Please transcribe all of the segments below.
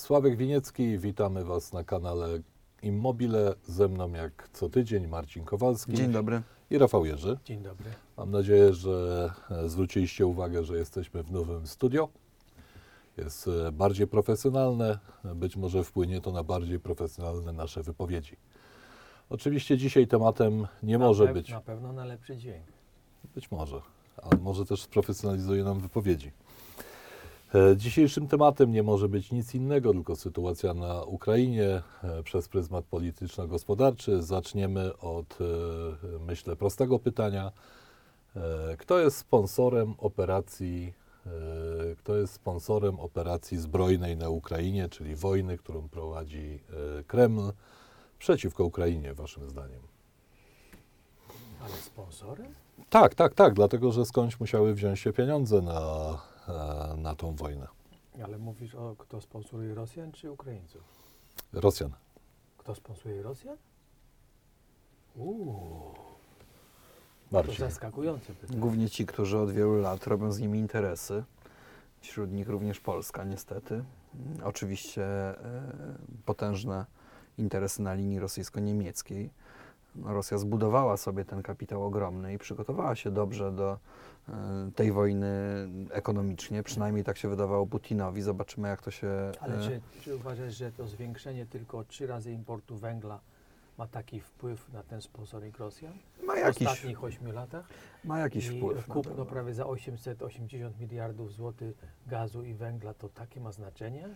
Sławek Winiecki, witamy Was na kanale Immobile. Ze mną jak co tydzień Marcin Kowalski Dzień dobry. i Rafał Jerzy. Dzień dobry. Mam nadzieję, że e, zwróciliście uwagę, że jesteśmy w nowym studio. Jest e, bardziej profesjonalne, być może wpłynie to na bardziej profesjonalne nasze wypowiedzi. Oczywiście dzisiaj tematem nie Na może być, Na pewno na lepszy dźwięk. być może, ale może też sprofesjonalizuje nam wypowiedzi. E, Dzisiejszym tematem nie może być nic innego, tylko sytuacja na Ukrainie e, przez pryzmat polityczno-gospodarczy. Zaczniemy od, e, myślę, prostego pytania. Kto jest sponsorem operacji, kto jest sponsorem operacji zbrojnej na Ukrainie, czyli wojny, którą prowadzi Kreml przeciwko Ukrainie, waszym zdaniem? Ale sponsorem? Tak, tak, tak, dlatego że skądś musiały wziąć się pieniądze na, na tą wojnę. Ale mówisz o kto sponsoruje Rosjan czy Ukraińców? Rosjan. Kto sponsoruje Rosjan? Uuu, to Marcin. zaskakujące pytanie. Głównie ci, którzy od wielu lat robią z nimi interesy. Wśród nich również Polska, niestety. Mm, Oczywiście e, potężne interesy na linii rosyjsko-niemieckiej. Rosja zbudowała sobie ten kapitał ogromny i przygotowała się dobrze do e, tej wojny ekonomicznie. Przynajmniej tak się wydawało Putinowi. Zobaczymy, jak to się. Ale e, czy, czy uważasz, że to zwiększenie tylko trzy razy importu węgla ma taki wpływ na ten sponsoring Rosjan ma w jakiś, ostatnich ośmiu latach? ma jakiś I wpływ. kupno prawie za 880 miliardów złotych gazu i węgla to takie ma znaczenie?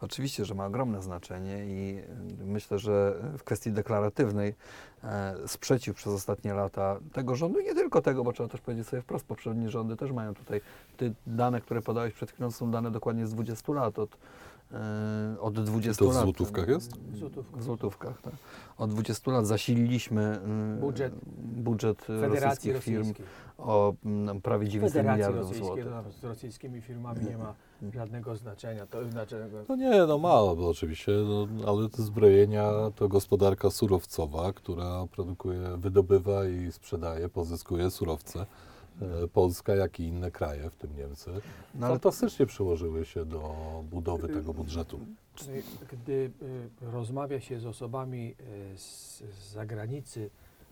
Oczywiście, że ma ogromne znaczenie i y, myślę, że w kwestii deklaratywnej e, sprzeciw przez ostatnie lata tego rządu, nie tylko tego, bo trzeba też powiedzieć sobie wprost, poprzednie rządy też mają tutaj, te dane, które podałeś przed chwilą są dane dokładnie z 20 lat, od, od 20 To w lat. złotówkach jest? W złotówkach. W złotówkach, tak. Od 20 lat zasililiśmy y, Budżet budżet Federacji rosyjskich firm Rosyjskiej. o prawie 900 Federacji miliardów złotych. no, z rosyjskimi firmami nie ma żadnego znaczenia. To znaczy, No nie, no mało, bo oczywiście, no, ale te zbrojenia to gospodarka surowcowa, która produkuje, wydobywa i sprzedaje, pozyskuje surowce. E, Polska, jak i inne kraje, w tym Niemcy, No, fantastycznie przyłożyły się do budowy tego budżetu. y, gdy y, rozmawia się z osobami y, z, zagranicy,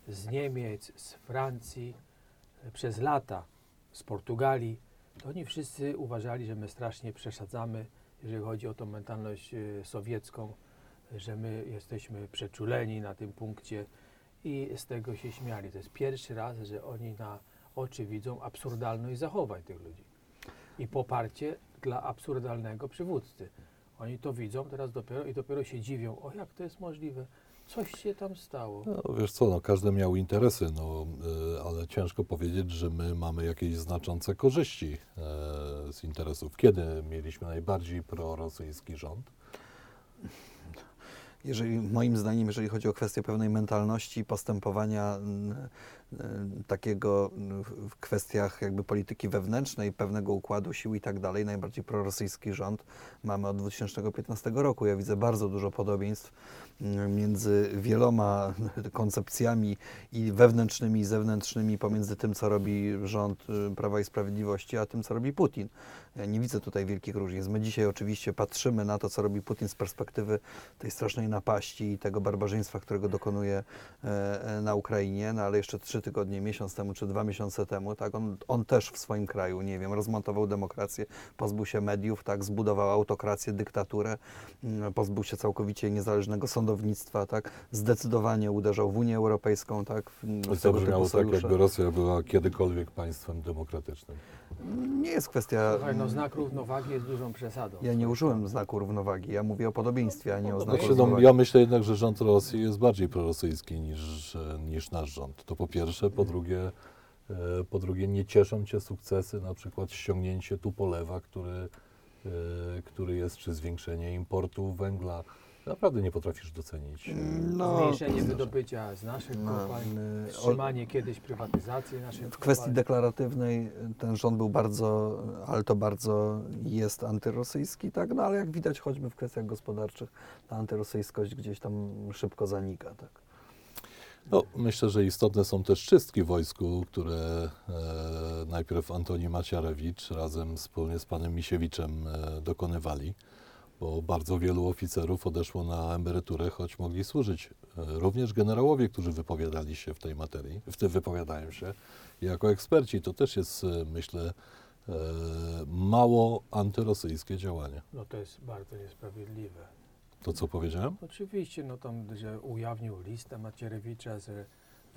z Niemiec, z Francji, y, przez lata, z Portugalii, to oni wszyscy uważali, że my strasznie przesadzamy, jeżeli chodzi o tą mentalność y, sowiecką, że my jesteśmy przeczuleni na tym punkcie i z tego się śmiali. To jest pierwszy raz, że oni na oczy widzą absurdalność zachowań tych ludzi i poparcie dla absurdalnego przywódcy. Oni to widzą teraz dopiero i dopiero się dziwią, o jak to jest możliwe, coś się tam stało. No, wiesz co, no, każdy miał interesy, no, y, ale ciężko powiedzieć, że my mamy jakieś znaczące korzyści e, z interesów. Kiedy mieliśmy najbardziej prorosyjski rząd? Jeżeli, moim zdaniem, jeżeli chodzi o kwestię pewnej mentalności, postępowania takiego w- w kwestiach jakby polityki wewnętrznej, pewnego układu sił i tak dalej, najbardziej prorosyjski rząd mamy od 2015 roku. Ja widzę bardzo dużo podobieństw mm, między wieloma koncepcjami i wewnętrznymi, i zewnętrznymi, pomiędzy tym, co robi rząd y, Prawa i Sprawiedliwości, a tym, co robi Putin. Ja nie widzę tutaj wielkich różnic. My dzisiaj oczywiście patrzymy na to, co robi Putin z perspektywy tej strasznej napaści i tego barbarzyństwa, którego dokonuje e, e, na Ukrainie, no ale jeszcze trzy tygodnie, miesiąc temu czy dwa miesiące temu, tak, on, on też w swoim kraju, nie wiem, rozmontował demokrację, pozbył się mediów, tak, zbudował autokrację, dyktaturę, mm, pozbył się całkowicie niezależnego sądownictwa, tak, zdecydowanie uderzał w Unię Europejską, tak, To tego brzmiało typu tak, jakby Rosja była kiedykolwiek państwem demokratycznym. Nie jest kwestia... No znak równowagi jest dużą przesadą. Ja nie użyłem znaku równowagi, ja mówię o podobieństwie, a nie o znaku Znaczy, no, równowagi. ja myślę jednak, że rząd Rosji jest bardziej prorosyjski niż, niż nasz rząd. To po pierwsze. Po drugie, e, po drugie nie cieszą cię sukcesy, na przykład ściągnięcie Tupolewa, który, e, który jest, czy zwiększenie importu węgla. Naprawdę nie potrafisz docenić. e, No, Zmniejszenie wydobycia z naszych No, kopalń, y, wstrzymanie kiedyś prywatyzacji naszych W kwestii kopalń. deklaratywnej y, ten rząd był bardzo, ale to bardzo jest antyrosyjski, tak, no ale jak widać choćby w kwestiach gospodarczych ta antyrosyjskość gdzieś tam szybko zanika, tak. No, myślę, że istotne są też czystki w wojsku, które e, najpierw Antoni Maciarewicz razem wspólnie z panem Misiewiczem e, dokonywali, bo bardzo wielu oficerów odeszło na emeryturę, choć mogli służyć. E, również generałowie, którzy wypowiadali się w tej materii, w tym wypowiadają się jako eksperci. To też jest, e, myślę, e, mało antyrosyjskie działanie. No to jest bardzo niesprawiedliwe. To, co powiedziałem? Oczywiście, no tam, że ujawnił listę Macierewicza, że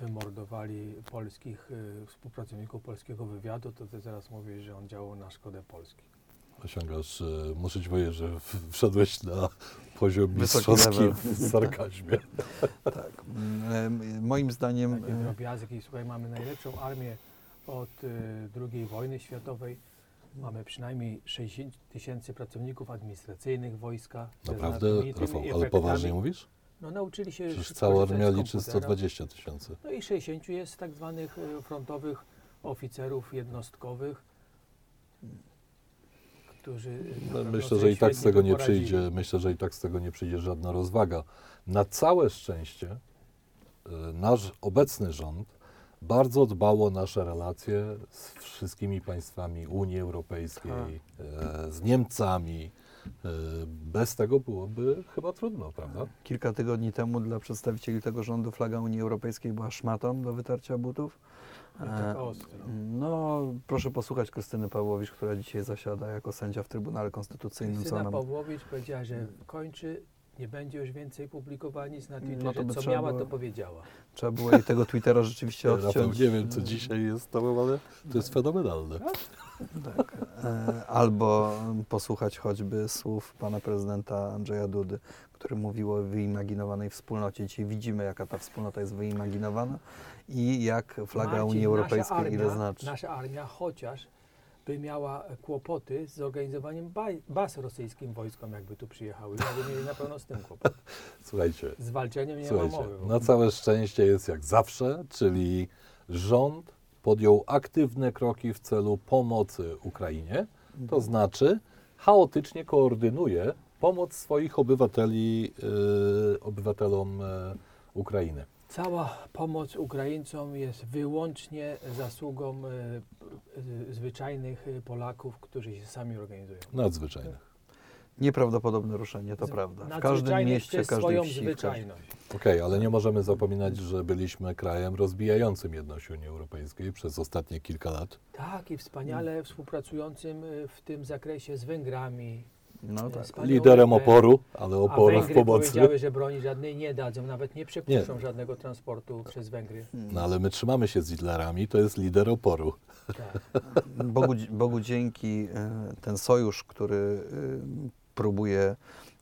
wymordowali polskich współpracowników polskiego wywiadu, to ty teraz mówisz, że on działał na szkodę Polski. Osiągasz, e, muszę ci powiedzieć, że wszedłeś na poziom mistrzowski w sarkazmie. Tak. Mm, Moim zdaniem Takie e, drobiazgi. Słuchaj, mamy najlepszą armię od y, II wojny światowej. Mamy przynajmniej 60 tysięcy pracowników administracyjnych wojska. Naprawdę, Rafał, ale poważnie mówisz? No nauczyli się Przecież cała armia liczy komputera. 120 tysięcy. No i 60 jest tak zwanych frontowych oficerów jednostkowych, którzy na No, myślę, że i tak z tego nie poradzili. przyjdzie, myślę, że i tak z tego nie przyjdzie żadna rozwaga. Na całe szczęście e, nasz obecny rząd bardzo dbał o nasze relacje z wszystkimi państwami Unii Europejskiej, e, z Niemcami. E, Bez tego byłoby chyba trudno, prawda? kilka tygodni temu dla przedstawicieli tego rządu flaga Unii Europejskiej była szmatą do wytarcia butów. No, tak ostro. No, proszę posłuchać Krystyny Pawłowicz, która dzisiaj zasiada jako sędzia w Trybunale Konstytucyjnym. Krystyna nam... Pawłowicz powiedziała, że kończy, nie będzie już więcej publikować nic na No Twitterze, to by co miała, było- to powiedziała. Trzeba było jej tego Twittera rzeczywiście odciąć. nie wiem, co dzisiaj jest z tobą, ale to jest fenomenalne. Tak. E, Albo posłuchać choćby słów pana prezydenta Andrzeja Dudy, który mówił o wyimaginowanej wspólnocie. Dzisiaj widzimy, jaka ta wspólnota jest wyimaginowana i jak flaga Marcin, Unii Europejskiej nasza ile armia, znaczy. Nasza armia chociaż by miała kłopoty z zorganizowaniem baj, baz rosyjskim wojskom, jakby tu przyjechały. Jakby mieli na pewno z tym kłopot. Słuchajcie, Z walczeniem nie ma Słuchajcie, mowy. w ogóle. na całe szczęście jest jak zawsze, czyli rząd podjął aktywne kroki w celu pomocy Ukrainie, to znaczy chaotycznie koordynuje pomoc swoich obywateli, yy, obywatelom yy, Ukrainy. Cała pomoc Ukraińcom jest wyłącznie zasługą e, e, zwyczajnych e, Polaków, którzy się sami organizują. Nadzwyczajnych. Nieprawdopodobne ruszenie, to prawda. W każdym mieście, każdej swoją wsi. zwyczajność. Okej, ale nie możemy zapominać, że byliśmy krajem rozbijającym jedność Unii Europejskiej przez ostatnie kilka lat. Tak, i wspaniale współpracującym e, w tym zakresie z Węgrami. No tak. Wspaniałe Liderem oporu, ale A oporu w Węgry pomocy. powiedziały, że broni żadnej nie dadzą, nawet nie przepuszczą Nie. żadnego transportu przez Węgry. No ale my trzymamy się z Hitlerami, to jest lider oporu. Tak. Bogu, Bogu dzięki e, ten sojusz, który e, próbuje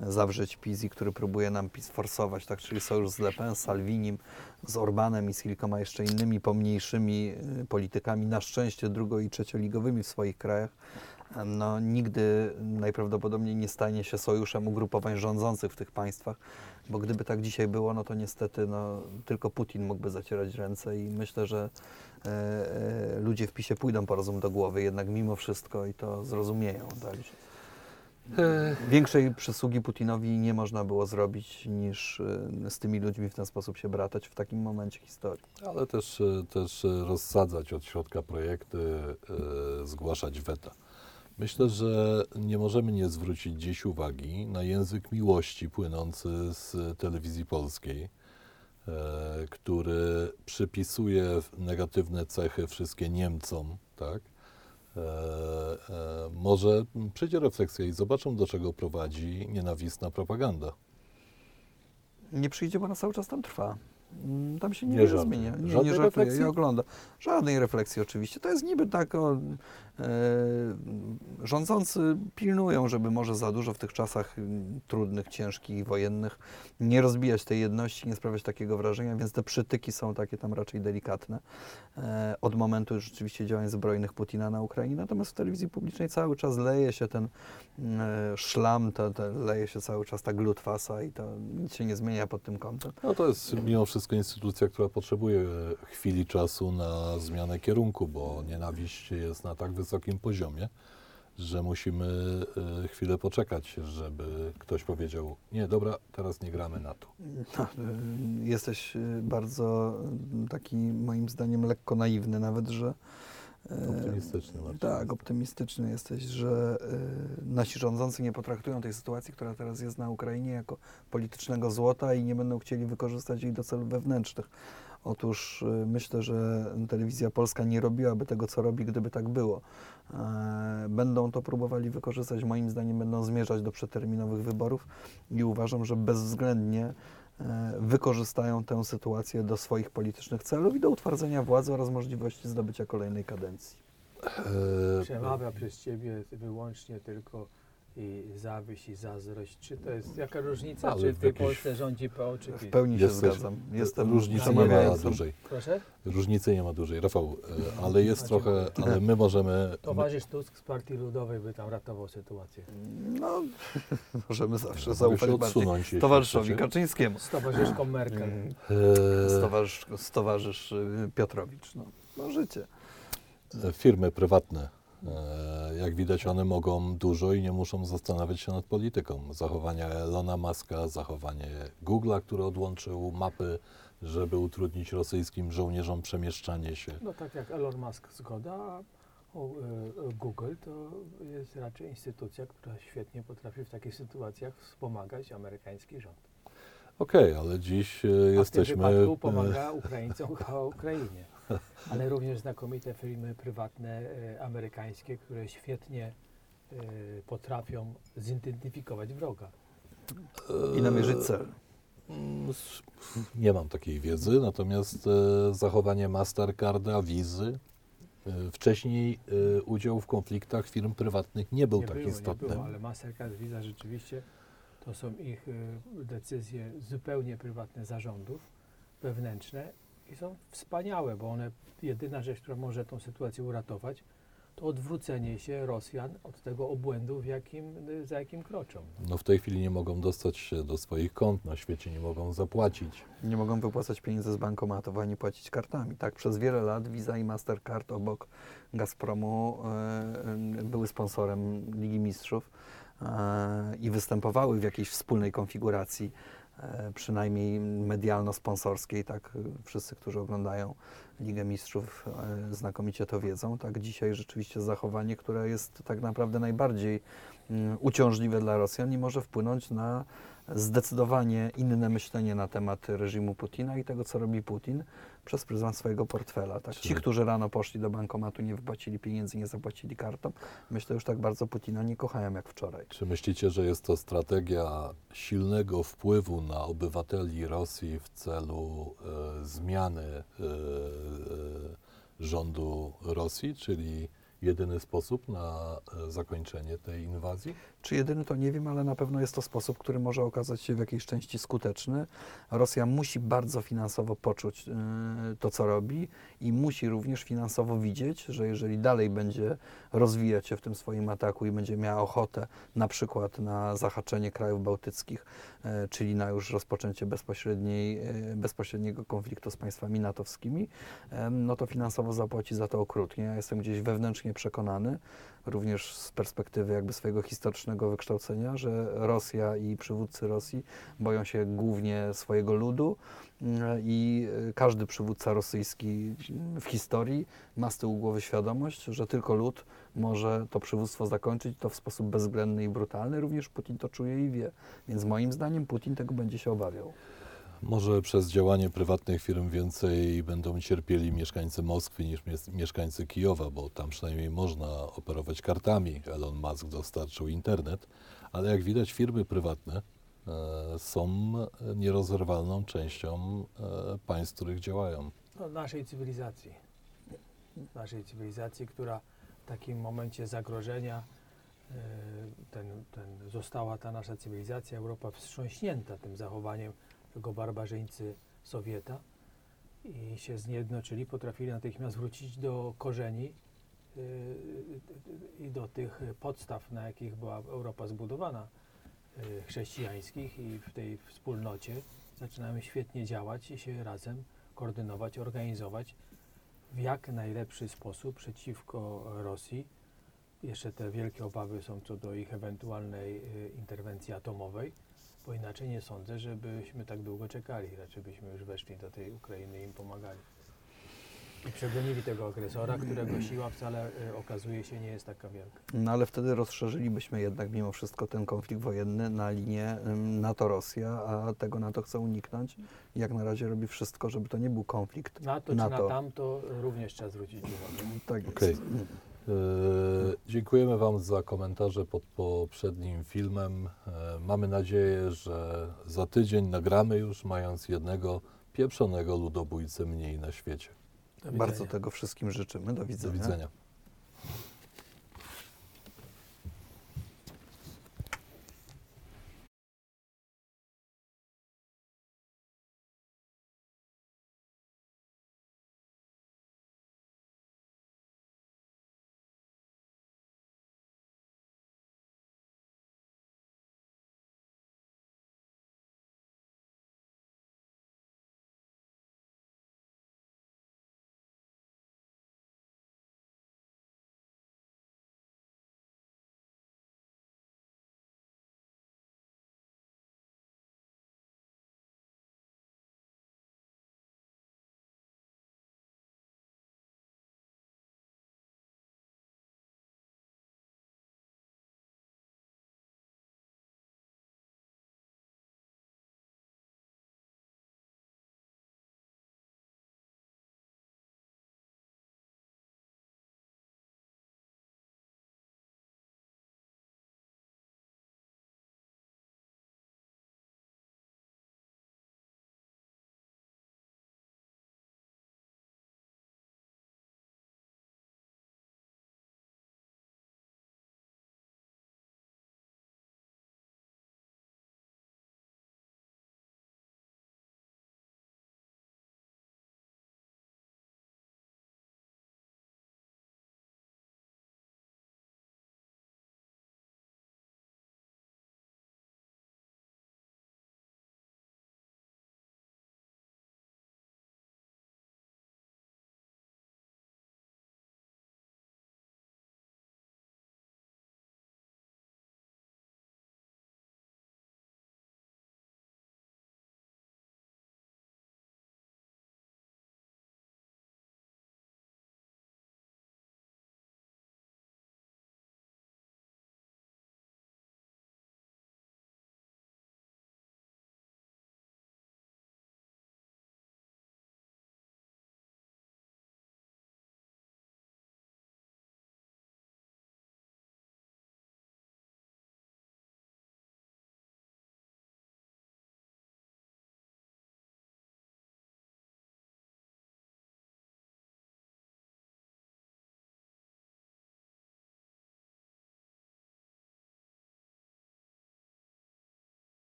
zawrzeć PiS i który próbuje nam PiS forsować, tak, czyli sojusz z Le Pen, z Salvinim, z Orbanem i z kilkoma jeszcze innymi pomniejszymi e, politykami, na szczęście drugo- i trzecioligowymi w swoich krajach, no, nigdy najprawdopodobniej nie stanie się sojuszem ugrupowań rządzących w tych państwach, bo gdyby tak dzisiaj było, no to niestety no, tylko Putin mógłby zacierać ręce i myślę, że e, e, ludzie w PiSie pójdą po rozum do głowy jednak mimo wszystko i to zrozumieją. Także. Większej przysługi Putinowi nie można było zrobić niż e, z tymi ludźmi w ten sposób się bratać w takim momencie historii. Ale też, e, też e, rozsadzać od środka projekty, e, zgłaszać weta. Myślę, że nie możemy nie zwrócić dziś uwagi na język miłości płynący z telewizji polskiej, e, który przypisuje negatywne cechy wszystkie Niemcom, tak? E, e, może przyjdzie refleksja i zobaczą, do czego prowadzi nienawistna propaganda. Nie przyjdzie, bo ona cały czas tam trwa. Mm, Tam się Nie niewiele zmienia. Nie, Żadnej nie żartuję, refleksji? nie ogląda. Żadnej refleksji oczywiście. To jest niby tak, o, e, rządzący pilnują, żeby może za dużo w tych czasach trudnych, ciężkich, wojennych nie rozbijać tej jedności, nie sprawiać takiego wrażenia, więc te przytyki są takie tam raczej delikatne e, od momentu rzeczywiście działań zbrojnych Putina na Ukrainie. Natomiast w telewizji publicznej cały czas leje się ten mm, e, szlam, to, to leje się cały czas ta glutwasa i to nic się nie zmienia pod tym kątem. No to jest mimo wszystko instytucja, która potrzebuje chwili czasu na zmianę kierunku, bo nienawiść jest na tak wysokim poziomie, że musimy e, chwilę poczekać, żeby ktoś powiedział, nie, dobra, teraz nie gramy na to. No, y, Jesteś y, bardzo taki, moim zdaniem, lekko naiwny nawet, że. Optymistyczny Marcin Tak, optymistyczny jesteś, że y, nasi rządzący nie potraktują tej sytuacji, która teraz jest na Ukrainie, jako politycznego złota i nie będą chcieli wykorzystać jej do celów wewnętrznych. Otóż y, myślę, że telewizja polska nie robiłaby tego, co robi, gdyby tak było. E, Będą to próbowali wykorzystać, moim zdaniem będą zmierzać do przeterminowych wyborów i uważam, że bezwzględnie wykorzystają tę sytuację do swoich politycznych celów i do utwardzenia władzy oraz możliwości zdobycia kolejnej kadencji. E, Przemawia przez ciebie wyłącznie tylko i zawiść i zazdrość. Czy to jest jaka różnica, Ale czy w tej jakiejś- Polsce rządzi PO, czy W pełni się Jesteś- zgadzam. Jestem Różnicy nie ma dużej. Proszę? Różnicy nie ma dużej. Rafał, e, ale jest A, trochę, ale my możemy... Towarzysz Tusk z Partii Ludowej by tam ratował sytuację. No, możemy zawsze zaufać odsunąć, towarzyszowi. Kaczyńskiemu. Z towarzyszką Merkel. Mm, E, Stowarzysz, stowarzysz y, Piotrowicz. No, no życie. E, Firmy prywatne, jak widać, one mogą dużo i nie muszą zastanawiać się nad polityką. Zachowanie Elona Muska, zachowanie Google'a, który odłączył mapy, żeby utrudnić rosyjskim żołnierzom przemieszczanie się. No tak jak Elon Musk zgoda, a e, Google to jest raczej instytucja, która świetnie potrafi w takich sytuacjach wspomagać amerykański rząd. Okej, ale dziś e, A w tym jesteśmy. wypadku e, pomaga Ukraińcom a Ukrainie. Ale również znakomite firmy prywatne e, amerykańskie, które świetnie e, potrafią zidentyfikować wroga. I namierzyć cel. S- Nie mam takiej wiedzy, natomiast e, zachowanie Mastercarda, Wizy, e, wcześniej e, udział w konfliktach firm prywatnych nie był nie tak było, istotny. Nie było, ale Mastercard, Visa rzeczywiście to są ich e, decyzje zupełnie prywatne zarządów wewnętrzne i są wspaniałe, bo one, jedyna rzecz, która może tą sytuację uratować, to odwrócenie się Rosjan od tego obłędu, w jakim, za jakim kroczą. No w tej chwili nie mogą dostać się do swoich kont na świecie, nie mogą zapłacić. Nie mogą wypłacać pieniędzy z bankomatów ani płacić kartami. Tak, przez wiele lat Visa i Mastercard obok Gazpromu e, były sponsorem Ligi Mistrzów e, i występowały w jakiejś wspólnej konfiguracji, przynajmniej medialno-sponsorskiej. Tak, e, wszyscy, którzy oglądają Ligę Mistrzów e, znakomicie to wiedzą. Tak, dzisiaj rzeczywiście zachowanie, które jest tak naprawdę najbardziej mm, uciążliwe dla Rosjan i może wpłynąć na zdecydowanie inne myślenie na temat reżimu Putina i tego, co robi Putin przez pryzmat swojego portfela. Tak? Ci, którzy rano poszli do bankomatu, nie wypłacili pieniędzy, nie zapłacili kartą, myślę już tak bardzo Putina nie kochają jak wczoraj. Czy myślicie, że jest to strategia silnego wpływu na obywateli Rosji w celu e, zmiany e, e, rządu Rosji, czyli jedyny sposób na zakończenie tej inwazji? Czy jedyny to nie wiem, ale na pewno jest to sposób, który może okazać się w jakiejś części skuteczny. Rosja musi bardzo finansowo poczuć y, to, co robi i musi również finansowo widzieć, że jeżeli dalej będzie rozwijać się w tym swoim ataku i będzie miała ochotę na przykład na zahaczenie krajów bałtyckich, y, czyli na już rozpoczęcie bezpośredniej, y, bezpośredniego konfliktu z państwami natowskimi, no to finansowo zapłaci za to okrutnie. Ja jestem gdzieś wewnętrznie przekonany, również z perspektywy jakby swojego historycznego wykształcenia, że Rosja i przywódcy Rosji boją się głównie swojego ludu mm, i y, każdy przywódca rosyjski w historii ma z tyłu głowy świadomość, że tylko lud może to przywództwo zakończyć to w sposób bezwzględny i brutalny. Również Putin to czuje i wie. Więc moim zdaniem Putin tego będzie się obawiał. Może przez działanie prywatnych firm więcej będą cierpieli mieszkańcy Moskwy niż mies- mieszkańcy Kijowa, bo tam przynajmniej można operować kartami. Elon Musk dostarczył internet, ale jak widać firmy prywatne e, są nierozerwalną częścią e, państw, w których działają. No, naszej cywilizacji. Naszej cywilizacji, która w takim momencie zagrożenia e, ten, ten, została ta nasza cywilizacja, Europa wstrząśnięta tym zachowaniem tego barbarzyńcy Sowieta i się zjednoczyli, potrafili natychmiast wrócić do korzeni e, i do tych podstaw, na jakich była Europa zbudowana, chrześcijańskich i w tej wspólnocie zaczynają świetnie działać i się razem koordynować, organizować w jak najlepszy sposób przeciwko Rosji. Jeszcze te wielkie obawy są co do ich ewentualnej y, interwencji atomowej, bo inaczej nie sądzę, żebyśmy tak długo czekali. Raczej byśmy już weszli do tej Ukrainy i im pomagali. I przegonili tego agresora, którego siła wcale y, okazuje się nie jest taka wielka. No ale wtedy rozszerzylibyśmy jednak mimo wszystko ten konflikt wojenny na linię NATO-Rosja, a tego NATO chce uniknąć. Jak na razie robi wszystko, żeby to nie był konflikt Na to czy NATO. na tamto również trzeba zwrócić uwagę. Tak jest. Okej. E, dziękujemy Wam za komentarze pod poprzednim filmem. E, mamy nadzieję, że za tydzień nagramy już, mając jednego pieprzonego ludobójcę mniej na świecie. Do Bardzo tego wszystkim życzymy. Do Do widzenia. widzenia.